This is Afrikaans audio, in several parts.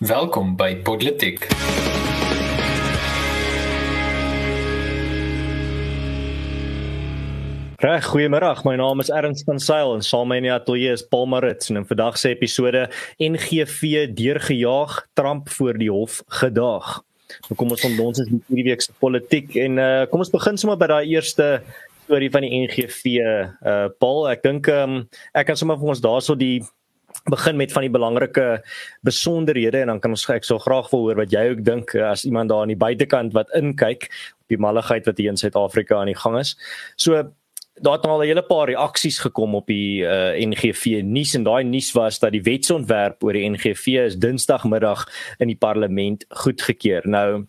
Welkom by Politiek. Reg, goeiemôre. My naam is Ernst van Sail en saam met my in die ateljee is Paul Marits en in vandag se episode NGV deurgejaag, Trump voor die hof gedaag. Nou kom ons ons is hierdie week se politiek en uh, kom ons begin sommer by daai eerste storie van die NGV uh Paul. Ek dink um, ek kan sommer vir ons daarso die begin met van die belangrike besonderhede en dan kan ons ek sou graag wil hoor wat jy ook dink eh, as iemand daar aan die buitekant wat inkyk op die malligheid wat hier in Suid-Afrika aan die gang is. So daar het al 'n hele paar reaksies gekom op die uh, eh, NGV nuus en daai nuus was dat die wetsontwerp oor die NGV is Dinsdagmiddag in die parlement goedgekeur. Nou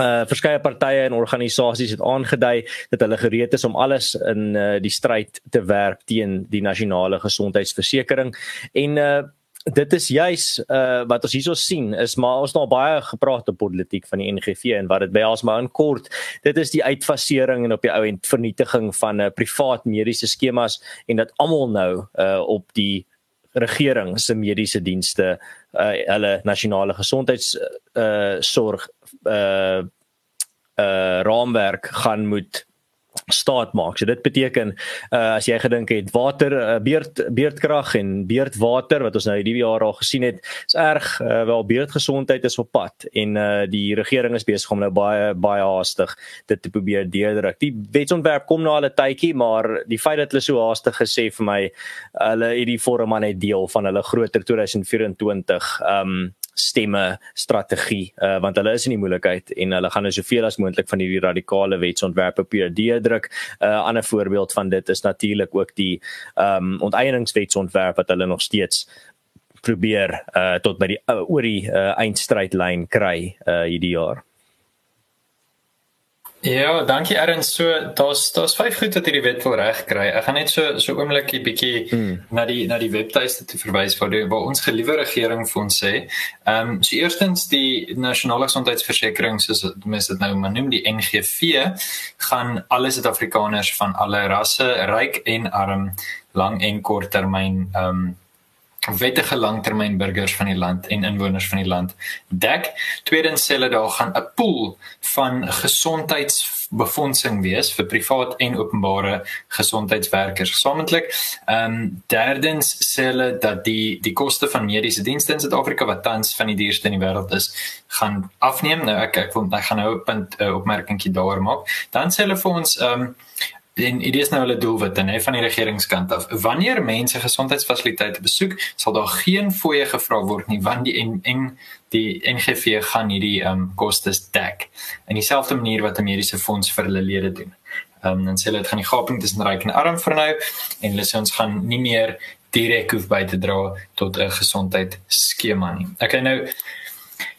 uh verskeie partye en organisasies het aangedui dat hulle gereed is om alles in uh die stryd te werp teen die nasionale gesondheidsversekering en uh dit is juis uh wat ons hierso sien is maar ons nou baie gepraat op politiek van die NGV en wat dit behels maar in kort. Dit is die uitfasering en op die ou end vernietiging van 'n uh, privaat mediese skemas en dat almal nou uh op die regering se mediese dienste hulle nasionale gesondheids uh sorg uh uh raamwerk gaan moet staat maak. So dit beteken uh as jy gedink het water uh, beerd beerdkrag en beerdwater wat ons nou hierdie jaar al gesien het, is erg uh, wel beerdgesondheid is op pad en uh die regering is besig om nou baie baie haastig dit te probeer deurdruk. Die wetsontwerp kom nou al 'n tydjie, maar die feit dat hulle so haastig gesê vir my hulle het die vorm aan 'n deel van hulle groter 2024 um stemme strategie uh, want hulle is in die moeilikheid en hulle gaan nou soveel as moontlik van hierdie radikale wetsontwerpe deurdruk. 'n uh, Ander voorbeeld van dit is natuurlik ook die ehm um, onteieningswetsontwerp wat hulle nog steeds probeer uh, tot by die uh, oor die uh, eindstrydlyn kry uh, hierdie jaar. Ja, dankie Erns. So daar's daar's vyf goed wat hierdie wet wil regkry. Ek gaan net so so oomblikie bietjie mm. na die na die webtuiste te verwys waar die waar ons geliewe regering vir ons sê. Ehm um, so eerstens die nasionale gesondheidsversekering soos mense dit nou maar noem die NGV gaan alle Suid-Afrikaners van alle rasse, ryk en arm, lang en kort termyn ehm um, wettige langtermynburgers van die land en inwoners van die land dek. Tweedens sê hulle daar gaan 'n pool van gesondheidsbefondsing wees vir privaat en openbare gesondheidswerkers gesamentlik. Ehm um, derdens sê hulle dat die die koste van mediese dienste in Suid-Afrika wat tans van die duurste in die wêreld is, gaan afneem. Nou ek ek wil ek gaan nou 'n punt uh, opmerkingkie daar maak. Dan sê hulle vir ons ehm um, en dit is nou hulle doelwitte nê van die regeringskant af. Wanneer mense gesondheidsfasiliteite besoek, sal daar geen fooie gevra word nie want die en, en die NGV gaan hierdie ehm um, kostes dek. In dieselfde manier wat 'n mediese fonds vir hulle lede doen. Ehm um, dan sê hulle dit gaan die gaping tussen ryk en arm vernou en hulle sê ons gaan nie meer direk hoef by te dra tot 'n gesondheidsskema nie. Okay nou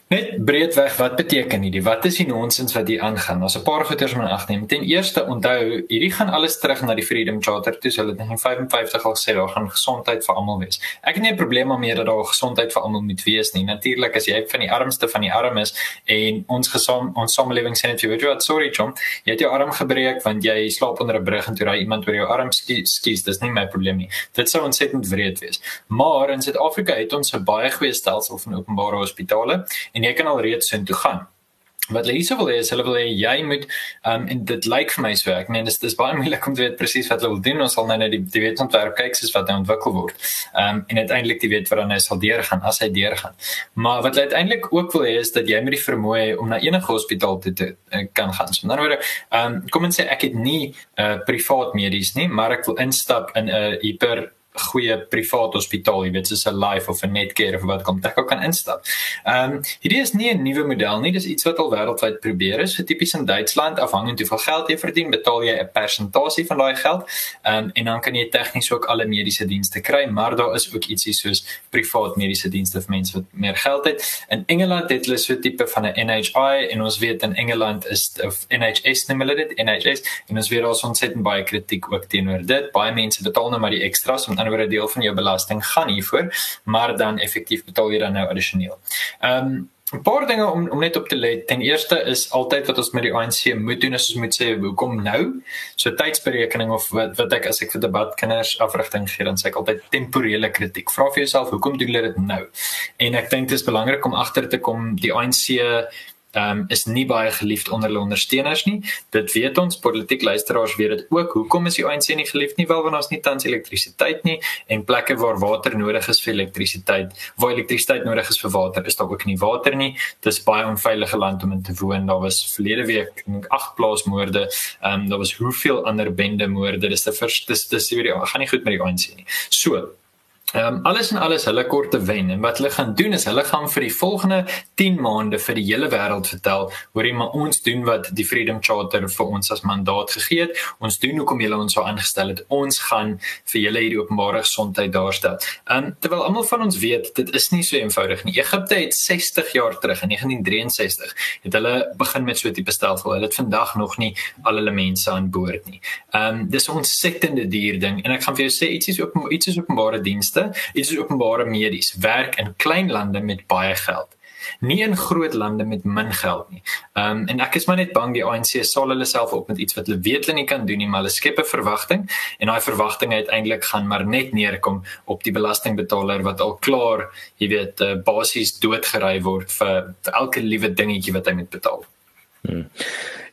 Net breedweg wat beteken hierdie? Wat is die nonsens wat hier aangaan? Daar's 'n paar goeters om in ag neem. Ten eerste, onthou, hierdie gaan alles terug na die Freedom Charter. Dis hulle het in 55 al gesê daar gaan gesondheid vir almal wees. Ek het nie 'n probleem daarmee dat daar gesondheid vir almal moet wees nie. Natuurlik as jy van die armste van die arm is en ons gesam ons samelewing sê net jy weet wat, sorry John, jy het jou arm gebreek want jy slaap onder 'n brug en toe raai iemand oor jou arm skies, dis nie my probleem nie. Dit sou ontsettend wreed wees. Maar in Suid-Afrika het ons 'n baie goeie stelsel van openbare hospitale en jy kan al reeds sin toe gaan. Wat hulle hierso wil hê is hulle wil hê jy moet um en dit lyk vir my so ek meen dis dis baie moeilik om te weet presies wat hulle wil doen ons sal nou net die die wetsontwerp kyk soos wat nou ontwikkel word. Um en uiteindelik die wet wat dan nou sal deurgaan as hy deurgaan. Maar wat hulle uiteindelik ook wil hê is dat jy met die vermoë om na enige hospitaal toe te uh, kan gaan. So, met ander woorde, um kom ons sê ek het nie 'n uh, privaat medies nie, maar ek wil instap in 'n uh, hiper goeie privaat hospitaal, jy weet soos 'n Life of 'n Netcare of wat kom ek ook kan instap. Ehm um, hierdie is nie 'n nuwe model nie, dis iets wat al wêreldwyd probeer is. Tipies in Duitsland, afhangend hoeveel geld jy verdien, betaal jy 'n persentasie van daai geld. Ehm um, en dan kan jy tegnies ook alle mediese dienste kry, maar daar is ook ietsie soos privaat mediese dienste vir mense wat meer geld het. In Engeland het hulle so 'n tipe van 'n NHI en ons weet in Engeland is of NHS noem hulle dit, NHS en ons weet daar is ontsettend baie kritiek ook teenoor dit. Baie mense betaal nou maar die ekstra's om ander woorde deel van jou belasting gaan hiervoor, maar dan effektief betaal jy dan nou addisioneel. Ehm um, 'n paar dinge om om net op te let. Ten eerste is altyd wat ons met die ANC moet doen is ons moet sê hoekom nou? So tydsberekening of wat wat ek as ek vir debat kinders afrigting gee dan sê ek altyd temporele kritiek. Vra vir jouself hoekom doen hulle dit nou? En ek dink dit is belangrik om agter te kom die ANC um, is nie baie geliefd onder hulle ondersteuners nie. Dit weet ons politiek luisteraars weet dit ook. Hoekom is die ANC nie geliefd nie? Wel want ons nie tans elektrisiteit nie en plekke waar water nodig is vir elektrisiteit, waar elektrisiteit nodig is vir water, is daar ook nie water nie. Dis baie onveilige land om in te woon. Daar was verlede week agt plaasmoorde. Ehm um, daar was hoeveel ander bendemoorde. Dis te vers dis dis weer gaan nie goed met die ANC nie. So, Ehm um, alles en alles hulle kort te wen en wat hulle gaan doen is hulle gaan vir die volgende 10 maande vir die hele wêreld vertel hoe maar ons doen wat die Freedom Charter vir ons as mandaat gegee het. Ons doen hoekom julle ons so aangestel het. Ons gaan vir julle hierdie openbare gesondheid daarstel. Ehm um, terwyl almal van ons weet dit is nie so eenvoudig nie. Egipte het 60 jaar terug in 1963 het hulle begin met so 'n tipe stelsel. Hulle het vandag nog nie al hulle mense aan boord nie. Ehm um, dis 'n ontsettende duur ding en ek gaan vir jou sê iets is ook iets is openbare dienste dienste, is openbare medies, werk in klein lande met baie geld nie in groot lande met min geld nie. Ehm um, en ek is maar net bang die ANC sal hulle self op met iets wat hulle weet hulle nie kan doen nie, maar hulle skep 'n verwagting en daai verwagting uiteindelik gaan maar net neerkom op die belastingbetaler wat al klaar, jy weet, uh, basies doodgery word vir, vir elke liewe dingetjie wat hy moet betaal. Hmm.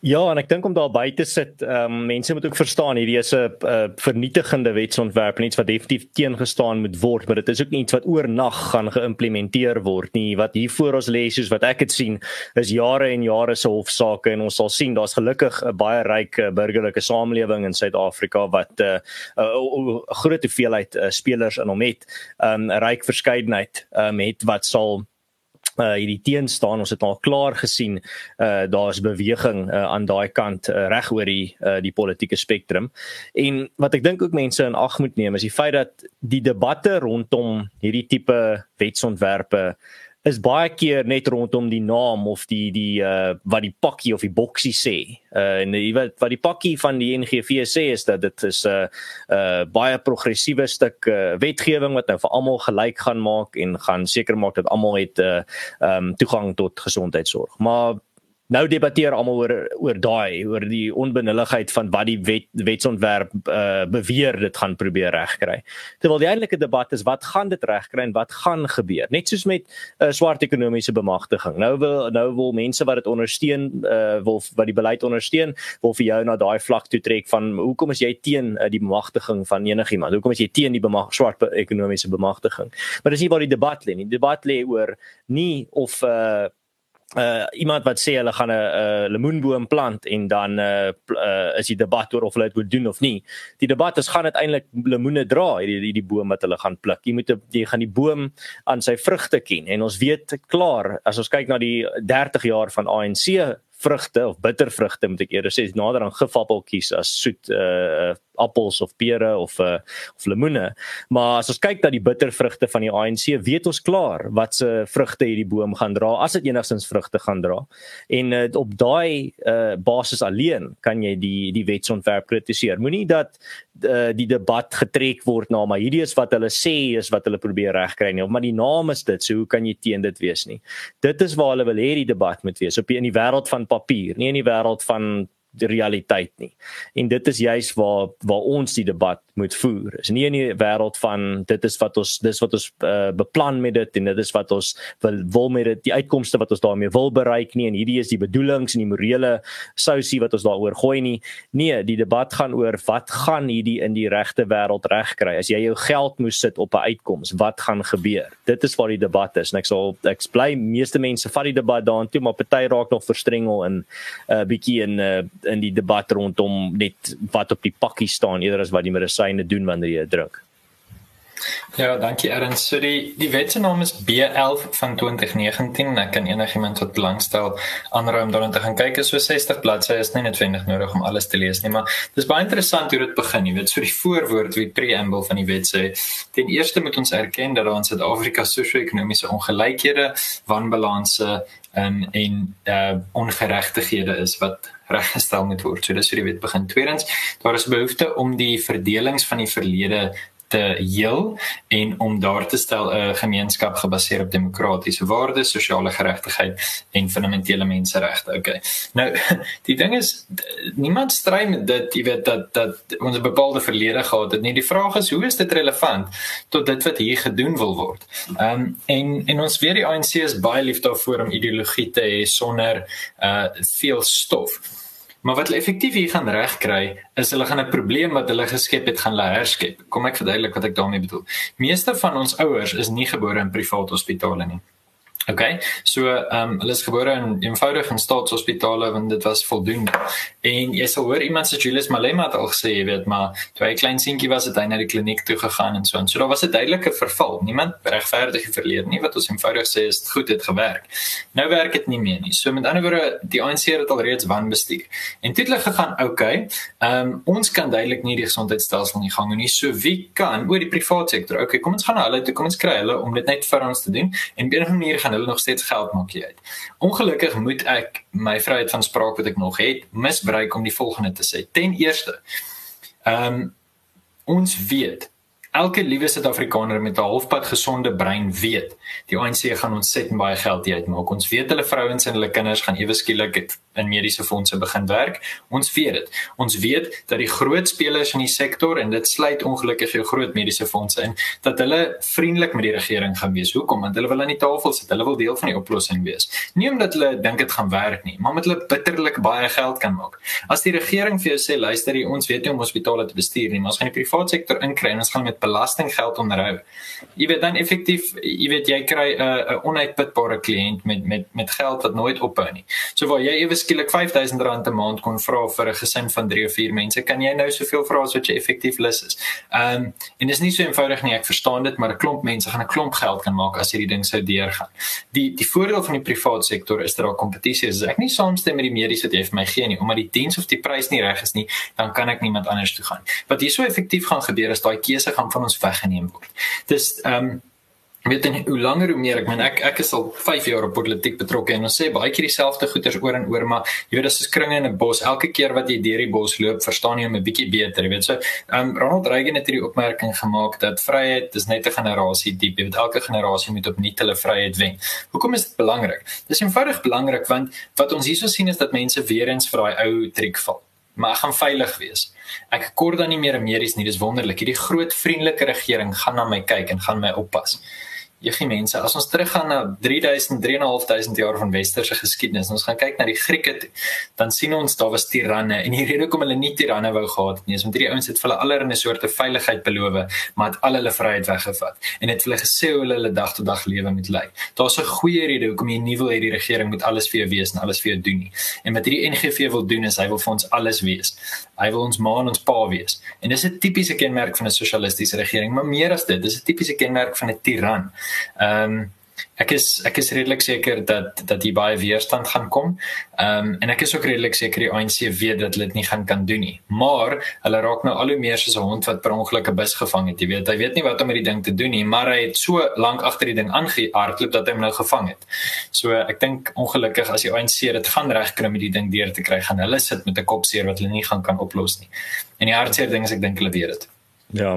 Ja, en ek dink om daar by te sit, ehm um, mense moet ook verstaan hierdie is 'n uh, vernietigende wetsontwerp, iets wat definitief teengestaan moet word, maar dit is ook iets wat oornag gaan geïmplementeer word nie. Wat hier voor ons lê soos wat ek dit sien, is jare en jare se hofsaake en ons sal sien daar's gelukkig 'n baie ryk uh, burgerlike samelewing in Suid-Afrika wat 'n uh, uh, groot hoeveelheid uh, spelers in hom het, 'n um, ryk verskeidenheid um, het wat sal uh hierdie teen staan ons het al klaar gesien uh daar's beweging uh, aan daai kant uh, reg oor die uh die politieke spektrum. En wat ek dink ook mense in ag moet neem is die feit dat die debatte rondom hierdie tipe wetsontwerpe is baie keer net rondom die naam of die die uh wat die pakkie of die boksie sê. Uh en weet wat die pakkie van die NGV sê is dat dit is 'n uh, uh baie progressiewe stuk uh, wetgewing wat nou vir almal gelyk gaan maak en gaan seker maak dat almal het uh um toegang tot gesondheidsorg. Maar nou debatteer almal oor oor daai oor die onbenulligheid van wat die wet wetsontwerp uh, beweer dit gaan probeer regkry. Terwyl die eintlike debat is wat gaan dit regkry en wat gaan gebeur? Net soos met uh, swart ekonomiese bemagtiging. Nou wil nou wil mense wat dit ondersteun uh, wil wat die beleid ondersteun, wil vir jou na daai vlak toe trek van hoekom is jy teen uh, die bemagtiging van enigiemand? Hoekom is jy teen die bemag swart ekonomiese bemagtiging? Maar dis nie waar die debat lê nie. Die debat lê oor nie of uh, uh iemand wat sê hulle gaan 'n uh, lemoenboom plant en dan uh, uh is die debat oor of hulle dit moet doen of nie. Die debat is gaan uiteindelik lemoene dra hierdie hierdie boom wat hulle gaan pluk. Jy moet jy gaan die boom aan sy vrugte ken en ons weet klaar as ons kyk na die 30 jaar van ANC vrugte of bittervrugte moet ek eerder sê nader aan gifappeltjies as soet uh appels of pere of uh, of lemoene. Maar as ons kyk na die bittervrugte van die ANC, weet ons klaar wat se vrugte hierdie boom gaan dra as dit enigstens vrugte gaan dra. En uh, op daai uh, basis alleen kan jy die die wetsontwerp kritiseer. Moenie dat uh, die debat getrek word na maar hierdie is wat hulle sê is wat hulle probeer regkry nie maar die naam is dit, so hoe kan jy teen dit wees nie. Dit is waar hulle wil hê die debat moet wees op in die wêreld van papier, nie in die wêreld van die realiteit nie. En dit is juis waar waar ons die debat moet voer. Is nie in die wêreld van dit is wat ons dis wat ons uh, beplan met dit en dit is wat ons wil wil met dit die uitkomste wat ons daarmee wil bereik nie en hierdie is die bedoelings en die morele sousie wat ons daaroor gooi nie. Nee, die debat gaan oor wat gaan hierdie in die regte wêreld regkry. As jy jou geld moes sit op 'n uitkoms, wat gaan gebeur? Dit is waar die debat is en ek sal ek bly meeste mense vat die debat daartoe maar party raak nog verstrengel in 'n uh, bietjie in uh, in die debat rondom net wat op die pakkie staan eerder as wat die medisyne doen wanneer jy drink. Ja, dankie Aaron. So die die wet se naam is B11 van 2019. Ek kan enigiemand wat belangstel aanraai om daarin te gaan kyk. Dit is so 60 bladsye, is nie noodwendig nodig om alles te lees nie, maar dis baie interessant hoe dit begin. Jy weet, so die voorwoord, die preamble van die wet sê, ten eerste moet ons erken dat daar in Suid-Afrika sosio-ekonomiese ongelykhede, wanbalanse en en uh ongeregtighede is wat reggestel moet word. So dis hoe die wet begin. Tweedens, daar is behoefte om die verdelings van die verlede te heel en om daar te stel 'n gemeenskap gebaseer op demokratiese waardes, sosiale geregtigheid en fundamentele menseregte. Okay. Nou, die ding is niemand stry met dit, jy weet dat dat ons 'n bepaalde verlede gehad het nie. Die vraag is hoe is dit relevant tot dit wat hier gedoen wil word? Ehm um, en en ons weet die ANC is baie lief daarvoor om ideologie te hê sonder uh veel stof. Maar wat hulle effektief hier gaan regkry, is hulle gaan 'n probleem wat hulle geskep het gaan herskep. Kom ek verduidelik wat ek daarmee bedoel. Meeste van ons ouers is nie gebore in privaat hospitale nie. Okay. So, ehm um, hulle is gebore in eenvoudige staatshospitale want dit was voldoende. En jy sal hoor iemand sê Julius Malema het al gesê, jy weet, maar toe hy klein seentjie was, het hy na die kliniek toe gegaan en so en so. Daar was 'n duidelike verval. Niemand regverdig die verlede nie wat ons eenvoudig sê is goed het gewerk. Nou werk dit nie meer nie. So met ander woorde, die ANC het al reeds wanbestuur. En toe het hulle gegaan, okay, ehm um, ons kan duidelik nie die gesondheidstelsel nie gang nie. So wie kan oor die private sektor? Okay, kom ons gaan na hulle toe, kom ons kry hulle om dit net vir ons te doen en binne 'n manier gaan hulle nog steeds geld maak uit. Ongelukkig moet ek my vryheid van spraak wat ek nog het misbruik om die volgende te sê. Ten eerste, ehm um, ons weet elke liewe Suid-Afrikaner met 'n halfpad gesonde brein weet die ANC gaan ons set baie geld uitmaak. Ons weet hulle vrouens en hulle kinders gaan ewe skielik in mediese fondse begin werk. Ons weet dit. Ons weet dat die groot spelers in die sektor en dit sluit ongelukkig jou groot mediese fondse in, dat hulle vriendelik met die regering gaan wees. Hoekom? Want hulle wil aan die tafel sit. Hulle wil deel van die oplossing wees. Nie omdat hulle dink dit gaan werk nie, maar omdat hulle bitterlik baie geld kan maak. As die regering vir jou sê, luister, ons weet nie om hospitale te bestuur nie, maar ons gaan die private sektor inkry en ons gaan met belastinggeld onderhou. Jy weet dan effektief, jy weet jy kry 'n uh, 'n onuitputbare kliënt met met met geld wat nooit ophou nie. So waar jy ewe skielik R5000 'n maand kon vra vir 'n gesin van 3 of 4 mense, kan jy nou soveel vra as wat jy effektief lus is. Ehm um, en dis nie so eenvoudig nie, ek verstaan dit, maar 'n klomp mense gaan 'n klomp geld kan maak as hierdie ding sou deurgaan. Die die voordeel van die private sektor is dat daar kompetisie is. As ek nie saamstem met die mediese wat jy vir my gee nie, omdat die diens of die prys nie reg is nie, dan kan ek niemand anders toe gaan. Wat hier so effektief gaan gebeur is daai keuse gaan van ons weggeneem word. Dis ehm um, weet en hoe langer hoe meer ek meen ek ek is al 5 jaar op politiek betrokke en ons sê baie keer dieselfde goeters oor en oor maar jy weet as jy kringe in 'n bos elke keer wat jy deur die bos loop verstaan jy hom 'n bietjie beter jy weet. So um, Ronald Reagan het hierdie opmerking gemaak dat vryheid is net 'n generasie diep jy weet elke generasie moet opnuut hulle vryheid wen. Hoekom is dit belangrik? Dis eenvoudig belangrik want wat ons hierso sien is dat mense weer eens vir daai ou triek val. Maar ek gaan veilig wees. Ek kort dan nie meer medies nie dis wonderlik. Hierdie groot vriendelike regering gaan na my kyk en gaan my oppas Jeggie mense, as ons teruggaan na 3000 3500 jaar van westerse geskiedenis, ons gaan kyk na die Grieke toe, dan sien ons daar was tiranne en die rede hoekom hulle nie tiranne wou gehad het nie, is omdat hierdie ouens het vir hulle allerlei soorte veiligheid beloof, maar het al hulle vryheid weggevat en het hulle gesê hoe hulle hulle dag tot dag lewe moet lei. Daar's 'n goeie rede hoekom jy nie wil hê die regering moet alles vir jou wees en alles vir jou doen nie. En wat hierdie NGV wil doen is hy wil vir ons alles wees. Hy wil ons ma en ons pa wees. En dis 'n tipiese kenmerk van 'n sosialistiese regering, maar meer as dit, dis 'n tipiese kenmerk van 'n tiran. Ehm um, ek is ek is redelik seker dat dat hier baie weerstand gaan kom. Ehm um, en ek is ook redelik seker die ANC weet dat hulle dit nie gaan kan doen nie. Maar hulle raak nou al hoe meer soos 'n hond wat per ongeluk 'n bus gevang het. Jy weet, hy weet nie wat om met die ding te doen nie, maar hy het so lank agter die ding aangehardloop dat hy hom nou gevang het. So ek dink ongelukkig as die ANC dit gaan regkry om die ding deur te kry, gaan hulle sit met 'n kopseer wat hulle nie gaan kan oplos nie. En die hartseer ding is ek dink hulle weet dit. Ja.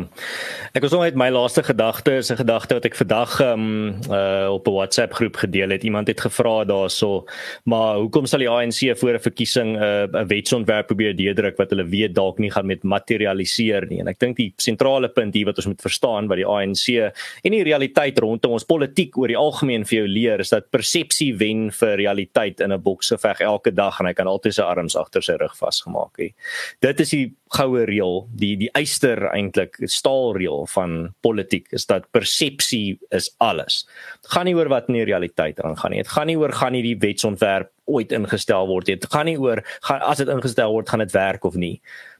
Ek was net my laaste gedagte is 'n gedagte wat ek vandag um uh op 'n WhatsApp groep gedeel het. Iemand het gevra daarso, maar hoekom sal die ANC voor 'n verkiesing 'n uh, wetsontwerp probeer deurdruk wat hulle weet dalk nie gaan met materialiseer nie. En ek dink die sentrale punt hier wat ons moet verstaan wat die ANC en die realiteit rondom ons politiek oor die algemeen vir jou leer is dat persepsie wen vir realiteit in 'n bokseveg elke dag en hy kan altyd sy arms agter sy rug vasgemaak hê. Dit is die goue reël, die die eyster eintlik staalreël van politiek is dat persepsie is alles. Dit gaan nie oor wat in die realiteit aangaan nie. Dit gaan nie oor gaan nie die wetsontwerp ooit ingestel word nie. Dit gaan nie oor gaan as dit ingestel word gaan dit werk of nie.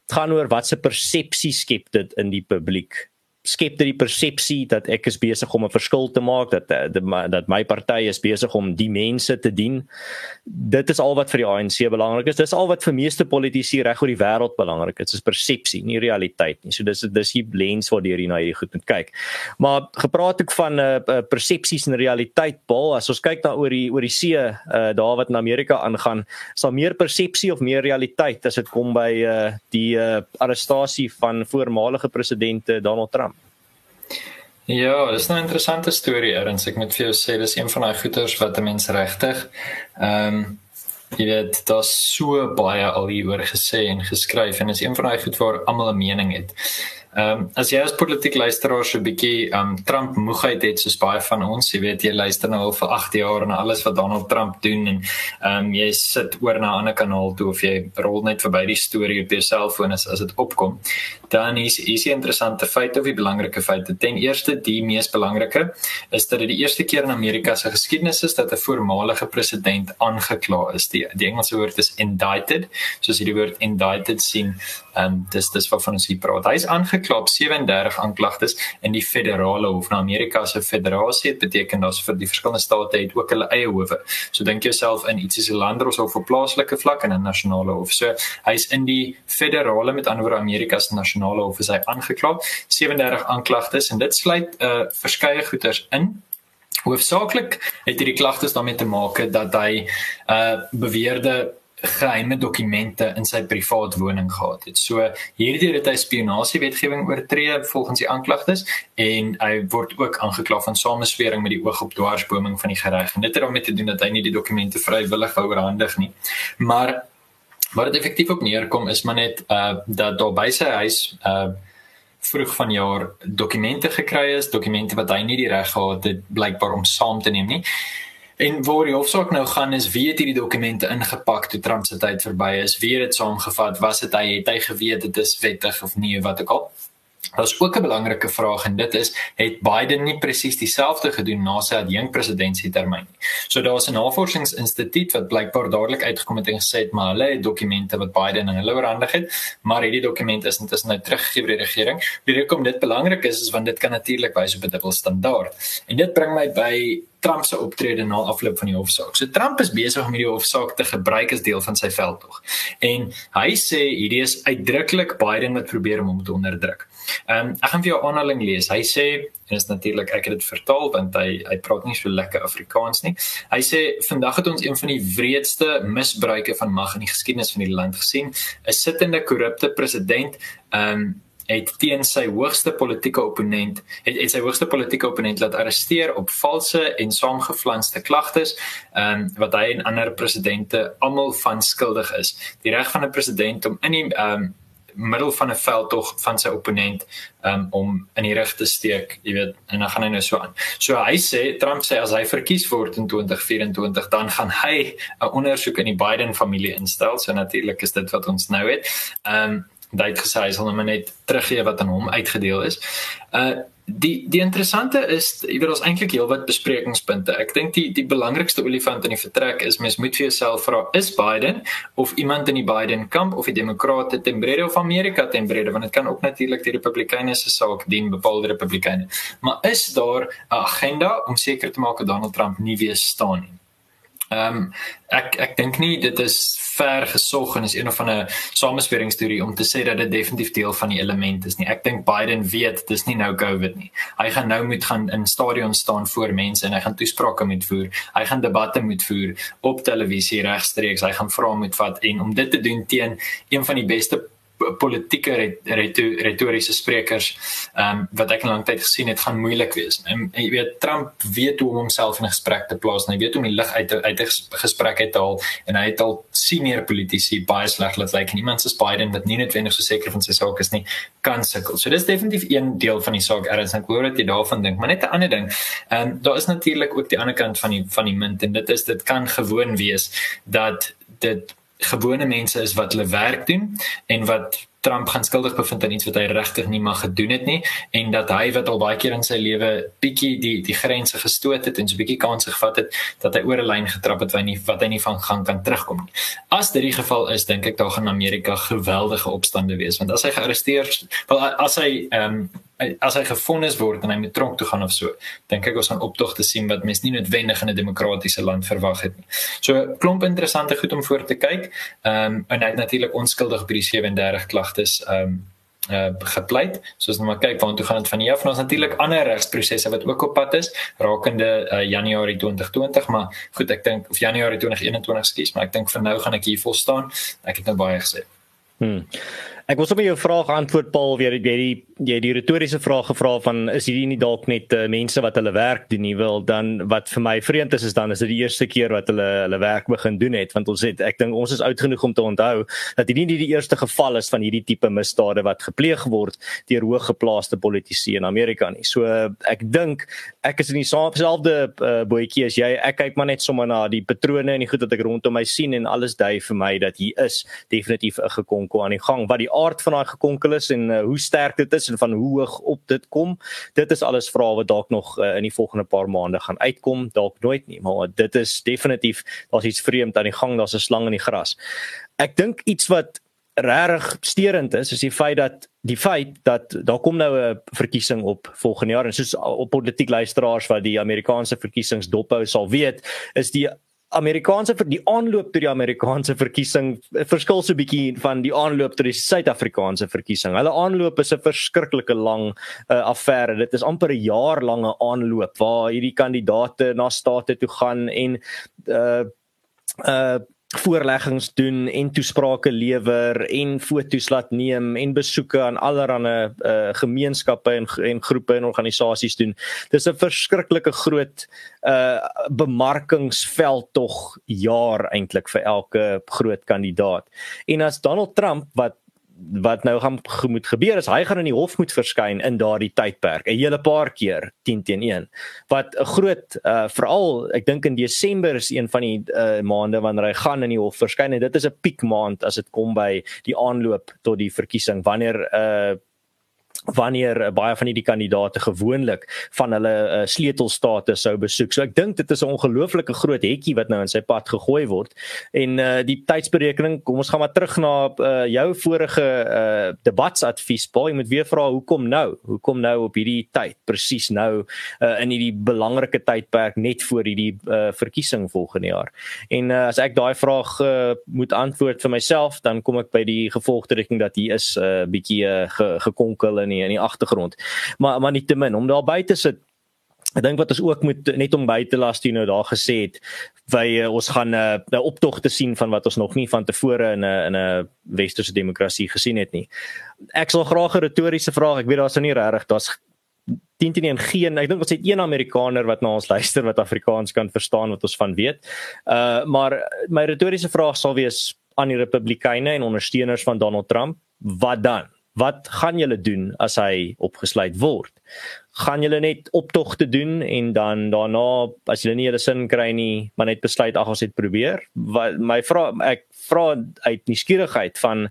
Dit gaan oor wat se persepsie skep dit in die publiek skep dit die persepsie dat ek is besig om 'n verskil te maak dat eh, dat, my party is besig om die mense te dien. Dit is al wat vir die ANC belangrik is. Dis al wat vir meeste politici reg oor die wêreld belangrik is. Dit is persepsie, nie realiteit nie. So dis dis die lens waardeur jy na hierdie goed moet kyk. Maar gepraat ook van uh, persepsies en realiteit, Paul, as ons kyk na oor die oor die see, uh, daar wat in Amerika aangaan, sal meer persepsie of meer realiteit as dit kom by uh, die uh, arrestasie van voormalige president Donald Trump. Ja, dis 'n interessante storie, Erns. Ek moet vir jou sê dis een van daai goeters wat 'n mens regtig ehm um, jy weet, daar's so baie al hieroor gesê en geskryf en is een van daai goed waar almal 'n mening het. Ehm um, as jy as politieke luisteraar so 'n bietjie ehm um, Trump moegheid het soos baie van ons, jy weet jy luister nou al vir 8 jaar na alles wat Donald Trump doen en ehm um, jy sit oor na 'n ander kanaal toe of jy rol net verby die storie op jou selfoon as as dit opkom. Dan is is 'n interessante feit of 'n belangrike feit. Ten eerste, die mees belangrike is dat dit die eerste keer in Amerika se geskiedenis is dat 'n voormalige president aangekla is. Die die Engelse woord is indicted, soos jy die woord indicted sien. Ehm um, dis dis wat van ons hier praat. Hy is aangekla gekla op 37 aanklagtes in die federale hof. Nou Amerika se federasie het beteken dat vir die verskillende state het ook hulle eie howe. So dink jouself in ietsie so landros of op plaaslike vlak en 'n nasionale hof. So hy's in die federale met ander woorde Amerika se nasionale hof is hy aangekla 37 aanklagtes en dit sluit 'n uh, verskeie goeters in Hoofsaaklik het hierdie klagtes daarmee te maak dat hy uh beweerde geheime dokumente in sy privaat woning gehad het. So hierdie het hy spionasiewetgewing oortree volgens die aanklagtes en hy word ook aangekla van sameswering met die oog op dwarsboming van die reg. En dit het daarmee te doen dat hy nie die dokumente vrywillig wou oorhandig nie. Maar wat dit effektief op neerkom is maar net uh dat daar by sy huis uh vroeg van jaar dokumente gekry is, dokumente wat hy nie die reg gehad het blykbaar om saam te neem nie. En waar die hofsaak nou gaan is wie het hierdie dokumente ingepak toe Trump se tyd verby is? Wie het dit saamgevat? Was dit hy het hy geweet dit is wettig of nie wat ek al? Daar's ook 'n belangrike vraag en dit is het Biden nie presies dieselfde gedoen na sy adjunk presidentskaptermyn nie. So daar's 'n navorsingsinstituut wat blykbaar dadelik uitgekom het en gesê het maar hulle het dokumente wat Biden aan hulle oorhandig het, maar hierdie dokumente is intussen nou teruggegee by die regering. Die rede hoekom dit belangrik is is want dit kan natuurlik wys op 'n dubbel standaard. En dit bring my by Trump se optrede na afloop van die hofsaak. So Trump is besig om hierdie hofsaak te gebruik as deel van sy veldtog. En hy sê hierdie is uitdruklik Biden wat probeer om hom te onderdruk. Ehm um, ek gaan vir jou aanhaling lees. Hy sê en is natuurlik ek het dit vertaal want hy hy praat nie so lekker Afrikaans nie. Hy sê vandag het ons een van die wreedste misbruike van mag in die geskiedenis van die land gesien. 'n Sittende korrupte president ehm um, het teen sy hoogste politieke opponent het, het sy hoogste politieke opponent laat arresteer op valse en saamgeflanste klagtes ehm um, wat hy en ander presidente almal van skuldig is. Die reg van 'n president om in die ehm um, middel van 'n veldtog van sy opponent um, om in die rig te steek, jy weet, en dan gaan hy nou so aan. So hy sê Trump sê as hy verkies word in 2024, dan gaan hy 'n ondersoek in die Biden familie instel. So natuurlik is dit wat ons nou het. Ehm um, daai gesê hy sal hom net teruggee wat aan hom uitgedeel is. Uh die die interessante is jy weet ons eintlik heelwat besprekingspunte. Ek dink die die belangrikste olifant in die vertrek is mens moet vir jouself vra is Biden of iemand in die Biden kamp of die demokrate ten brede of Amerika ten brede want dit kan ook natuurlik die republikeine se saak dien bepaalde republikeine. Maar is daar 'n agenda om seker te maak dat Donald Trump nie weer staan nie? Ehm um, ek ek dink nie dit is ver gesog en is een of ander samespieringsteorie om te sê dat dit definitief deel van die element is nie. Ek dink Biden weet dis nie nou COVID nie. Hy gaan nou moet gaan in stadions staan voor mense en hy gaan toesprake moet voer. Hy gaan debatte moet voer op televisie regstreeks. Hy gaan vra moet vat en om dit te doen teen een van die beste politieke retoriese sprekers ehm um, wat ek in lang tyd gesien het gaan moeilik wees. En, en jy weet Trump weet hoe om homself in 'n gesprek te plaas. Hy weet hoe om die lig uit uit 'n gesprek uit te haal en hy het al senior politici baie sleg laat lyk. Niemand soos Biden wat nie noodwendig so seker van sy saak is nie, kan sukkel. So dis definitief een deel van die saak. Erns ek hoor wat jy daarvan dink, maar net 'n ander ding. Ehm um, daar is natuurlik ook die ander kant van die van die munt en dit is dit kan gewoon wees dat dit gewone mense is wat hulle werk doen en wat Trump gaan skuldig bevind aan iets wat hy regtig nie mag gedoen het nie en dat hy wat al baie keer in sy lewe bietjie die die grense gestoot het en so bietjie kanse gevat het dat hy oor 'n lyn getrap het wat hy nie wat hy nie van gaan kan terugkom nie. As dit die geval is, dink ek daar gaan Amerika geweldige opstande wees want as hy gearresteer wel as hy ehm um, as hy gefonnis word en hy moet tronk toe gaan of so, dink ek ons gaan optogte sien wat mens nie noodwendig in 'n demokratiese land verwag het nie. So klomp interessante goed om voor te kyk. Ehm um, en hy het natuurlik onskuldig by die 37 klagtes ehm um, uh gepleit. So as ons maar kyk waartoe gaan dit van hier af. Ons natuurlik ander regsprosesse wat ook op pad is rakende uh, Januarie 2020, maar goed, ek dink of Januarie 2021 skies, maar ek dink vir nou gaan ek hier vol staan. Ek het nou baie gesê. Hmm. Ek wil sommer jou vraag antwoord Paul, weer jy die jy die retoriese vraag gevra van is hierdie nie dalk net uh, mense wat hulle werk doen nie wil dan wat vir my vreemd is is dan is dit die eerste keer wat hulle hulle werk begin doen het want ons het ek dink ons is oud genoeg om te onthou dat hierdie nie die eerste geval is van hierdie tipe misdade wat gepleeg word deur hooggeplaaste politici in Amerika nie. So ek dink ek is in dieselfde uh, bootjie as jy. Ek kyk maar net sommer na die patrone en die goed wat ek rondom my sien en alles dui vir my dat hier is definitief 'n gekonkel aan die gang. Wat die aard van daai gekonkel is en uh, hoe sterk dit is en van hoe hoog op dit kom, dit is alles vrae wat dalk nog uh, in die volgende paar maande gaan uitkom, dalk nooit nie, maar dit is definitief daar's iets vreemd aan die gang, daar's 'n slang in die gras. Ek dink iets wat regtig steurend is, is die feit dat die feit dat daar kom nou 'n verkiesing op volgende jaar en soos op politiek luisteraars wat die Amerikaanse verkiesings dophou sal weet, is die Amerikaanse vir die aanloop tot die Amerikaanse verkiesing verskil so bietjie van die aanloop tot die Suid-Afrikaanse verkiesing. Hulle aanloop is 'n verskriklike lang uh, affære. Dit is amper 'n jaar lange aanloop waar hierdie kandidaate na state toe gaan en uh uh voorleggings doen en toesprake lewer en foto's laat neem en besoeke aan allerlei uh, gemeenskappe en en groepe en organisasies doen. Dis 'n verskriklike groot uh bemarkingsveld tog jaar eintlik vir elke groot kandidaat. En as Donald Trump wat wat nou gaan moet gebeur is hy gaan in die hof moet verskyn in daardie tydperk 'n hele paar keer 10 teen 1 wat 'n groot uh, veral ek dink in Desember is een van die uh, maande wanneer hy gaan in die hof verskyn en dit is 'n piek maand as dit kom by die aanloop tot die verkiesing wanneer uh, wanneer uh, baie van hierdie kandidate gewoonlik van hulle uh, sleutelstate sou besoek. So ek dink dit is 'n ongelooflike groot hekkie wat nou in sy pad gegooi word. En uh, die tydsberekening, kom ons gaan maar terug na uh, jou vorige uh, debatsadvies. Paul, jy moet weer vra hoekom nou? Hoekom nou op hierdie tyd? Presies nou uh, in hierdie belangrike tydperk net voor hierdie uh, verkiesing volgende jaar. En uh, as ek daai vraag uh, moet antwoord vir myself, dan kom ek by die gevolgtrekking dat hier is 'n uh, bietjie uh, ge gekonkel in die, in die agtergrond. Maar maar nietemin om daar by te sit Ek dink wat ons ook moet net om by te las toe nou daar gesê het wy uh, ons gaan 'n uh, optog te sien van wat ons nog nie van tevore in 'n in 'n westerse demokrasie gesien het nie. Ek sal graag 'n retoriese vraag, ek weet daar's nou nie regtig, daar's teen teen en geen, ek dink ons het een Amerikaner wat na ons luister wat Afrikaans kan verstaan wat ons van weet. Uh maar my retoriese vraag sal wees aan die Republikeine en ondersteuners van Donald Trump, wat dan? Wat gaan julle doen as hy opgesluit word? Gaan julle net optogte doen en dan daarna as julle nie julle sin kry nie, maar net besluit ag ons het probeer? Wat my vra ek vra uit nuuskierigheid van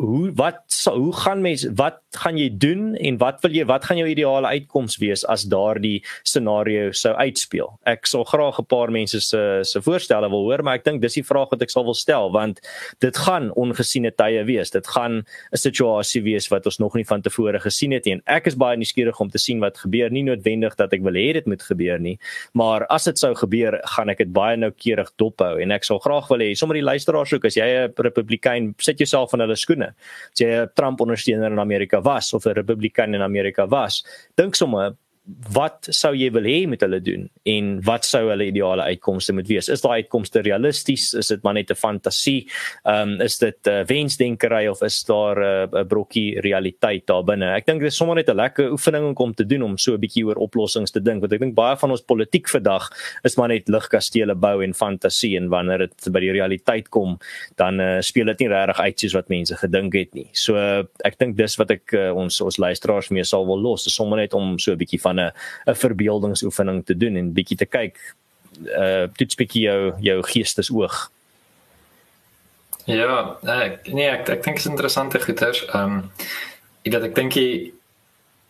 hoe wat hoe gaan mense wat gaan jy doen en wat wil jy wat gaan jou ideale uitkoms wees as daardie scenario sou uitspeel? Ek sal graag 'n paar mense se se voorstelle wil hoor maar ek dink dis die vraag wat ek sal wil stel want dit gaan ongesiene tye wees. Dit gaan 'n situasie wees wat ons nog nie van tevore gesien het nie. En ek is baie nuuskierig om te sien wat gebeur. Nie noodwendig dat ek wil hê dit moet gebeur nie maar as dit sou gebeur gaan ek dit baie noukeurig dophou. En ek sal graag wil hê sommer die luisteraars ook as jy 'n republikein sit jouself in hulle skoene. As jy 'n Trump ondersteuner in Amerika was of 'n Republikein in Amerika was, dink sommer wat sou jy wil hê met hulle doen en wat sou hulle ideale uitkomste moet wees? Is daai uitkomste realisties? Is dit maar net 'n fantasie? Ehm um, is dit uh, wensdenkery of is daar 'n uh, brokkie realiteit daar binne? Ek dink dit is sommer net 'n lekker oefening om te doen om so 'n bietjie oor oplossings te dink want ek dink baie van ons politiek vandag is maar net ligkastele bou en fantasie en wanneer dit by die realiteit kom dan uh, speel dit nie regtig uit soos wat mense gedink het nie. So uh, ek dink dis wat ek uh, ons ons luisteraars mee sal wil los. Is sommer net om so 'n bietjie van 'n 'n verbeeldingsoefening te doen en bietjie te kyk uh toets bietjie jou jou geestesoog. Ja, ek nee, ek ek dink dit is interessante goeters. Ehm um, ek dat ek dink die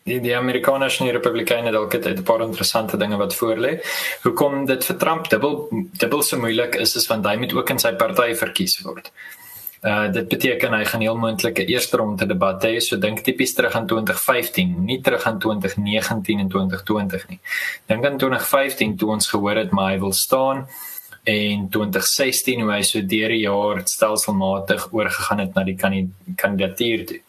die, die Amerikaners en die Republikeine dalk het 'n paar interessante dinge wat voor lê. Hoekom dit vir Trump dubbel dubbel so moeilik is is want hy moet ook in sy party verkies word. Uh dit beteken hy gaan heel moontlik 'n eerste ronde debat hê, so dink tipies terug aan 2015, nie terug aan 2019 en 2020 nie. Dink aan 2015 toe ons gehoor het maar hy wil staan en 2016 hoe hy so deur die jaar stelselmatig oorgegaan het na die kandidatuur toe.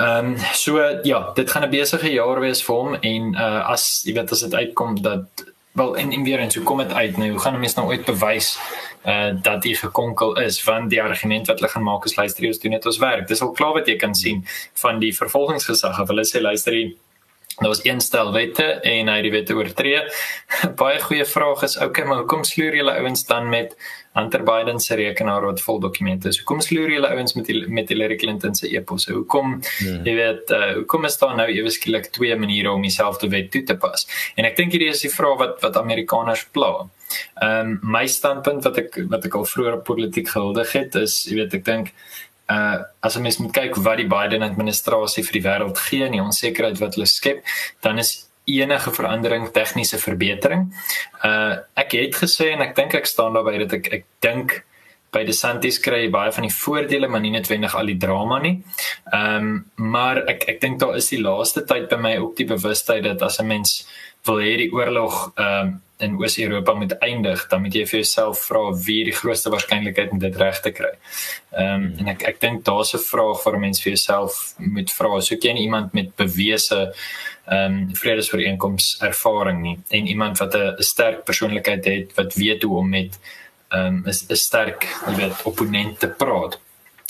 Ehm um, so ja, dit gaan 'n besige jaar wees vir hom en uh as jy weet as dit uitkom dat wel in in weer en so kom dit uit. Nou hoe gaan 'n mens nou ooit bewys uh dat die gekonkel is want die argument wat hulle gaan maak is luister jy ons doen dit ons werk. Dis al klaar wat jy kan sien van die vervolgingsgesag. Of hulle sê luister jy Daar was een stel wette en hy die wette oortree. Baie goeie vraag is, okay, maar hoekom sloer julle ouens dan met Hunter Biden se rekenaar wat vol dokumente is? Hoekom sloer julle ouens met die, met Hillary Clinton se e-posse? Hoekom hmm. jy weet, uh, hoekom is daar nou ewe skielik twee maniere om dieselfde wet toe te pas? En ek dink hierdie is die vraag wat wat Amerikaners pla. Ehm um, my standpunt wat ek wat ek al vroeër politiek gehuldig het is, jy weet, ek dink uh as ons moet kyk wat die Biden administrasie vir die wêreld gee en die onsekerheid wat hulle skep, dan is enige verandering tegniese verbetering. Uh ek het gesê en ek dink ek staan daarby dat ek ek dink by DeSantis kry jy baie van die voordele maar nie noodwendig al die drama nie. Ehm um, maar ek ek dink daar is die laaste tyd by my ook die bewustheid dat as 'n mens wil hê die oorlog ehm um, in Oos-Europa moet eindig, dan moet jy vir jouself vra wie die grootste waarskynlikheid om dit reg te kry. Ehm um, en ek ek dink daar's 'n vraag vir 'n mens vir jouself moet vra, soek jy iemand met bewese ehm um, vredesvereenkoms ervaring nie? En iemand wat 'n sterk persoonlikheid het wat weet hoe om met ehm um, 'n sterk, jy weet, opponent te praat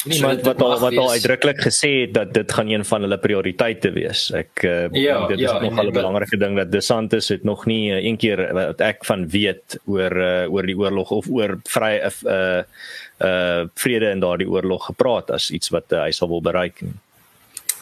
iemand wat al wat al uitdruklik gesê het dat dit gaan een van hulle prioriteite wees. Ek uh, ja, dit is ja, nog 'n belangrike ding dat DeSantis het nog nie uh, een keer wat ek van weet oor uh, oor die oorlog of oor vry uh, uh, vrede in daardie oorlog gepraat as iets wat uh, hy sal wil bereik nie.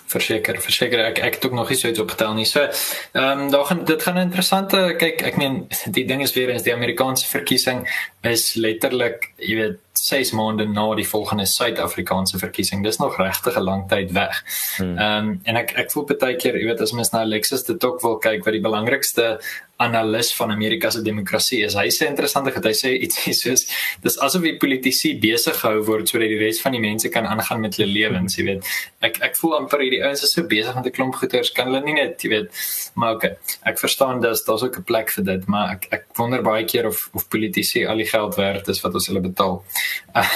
Verseker verseker. Ek ek het ook nog iets uit opgetel nie. So ehm um, daar gaan dit gaan 'n interessante kyk ek meen die ding is weer eens die Amerikaanse verkiesing is letterlik jy weet 6 maande na die volgende Suid-Afrikaanse verkiesing. Dis nog regtig 'n lang tyd weg. Hmm. Ehm um, en ek ek voel baie keer, jy weet, as mens na Alexis de Tocqueville wil kyk wat die belangrikste analis van Amerika se demokrasie is. Hy sê interessant dat hy sê iets soos dis asof die politici besig gehou word sodat die res van die mense kan aangaan met hulle lewens, jy weet. Ek ek voel amper hierdie ouens is so besig met 'n klomp goeters kan hulle nie net, jy weet. Maar okay, ek verstaan dis daar's ook 'n plek vir dit, maar ek ek wonder baie keer of of politici al die geld werd is wat ons hulle betaal.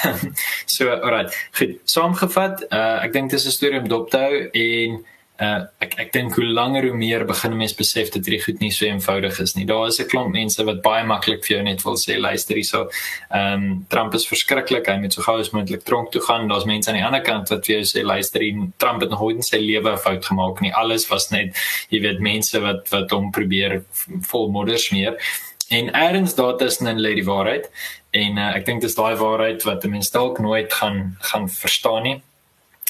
so, alright. Goed. Saamgevat, uh, ek dink dis 'n storie om dop te hou en uh, ek ek dink hoe langer hoe meer begin mense besef dat hierdie goed nie so eenvoudig is nie. Daar is 'n klomp mense wat baie maklik vir jou net wil sê luister hierso. Ehm um, Trump is verskriklik. Hy moet so gou as moontlik tronk toe gaan. Daar's mense aan die ander kant wat vir jou sê luister, Trump het nog nooit in sy lewe 'n fout gemaak nie. Alles was net jy weet mense wat wat hom probeer vol modder smeer. En eers daar tussen lê die waarheid en uh, ek dink dis daai waarheid wat mense dalk nooit gaan gaan verstaan nie.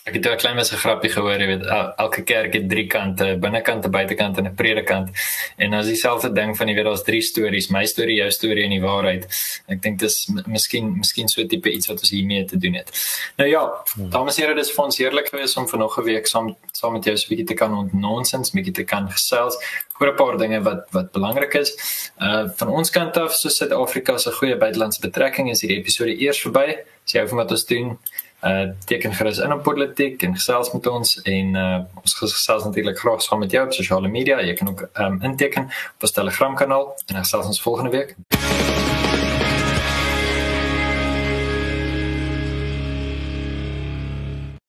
Ek het 'n klein mens 'n grappie gehoor, jy weet, elke kerk het drie kante, binnekant, buitekant en 'n predikant. En as dieselfde ding van jy weet daar's drie stories, my storie, jou storie en die waarheid. Ek dink dis miskien miskien so tipe iets wat ons hiermee te doen het. Nou ja, hmm. dames en here, dis vir ons heerlik geweest om nog 'n week saam saam met jou so 'n bietjie te kan ontnonsens, bietjie te kan gesels oor 'n paar dinge wat wat belangrik is. Uh van ons kant af, so Suid-Afrika se goeie buitelandse betrekking is hierdie episode eers verby. Sy hou van wat ons doen uh teken gerus in op politiek en gesels met ons en uh ons gesels natuurlik graag saam met jou op sosiale media. Jy kan ook um inteken op ons Telegram kanaal en dan gesels ons volgende week.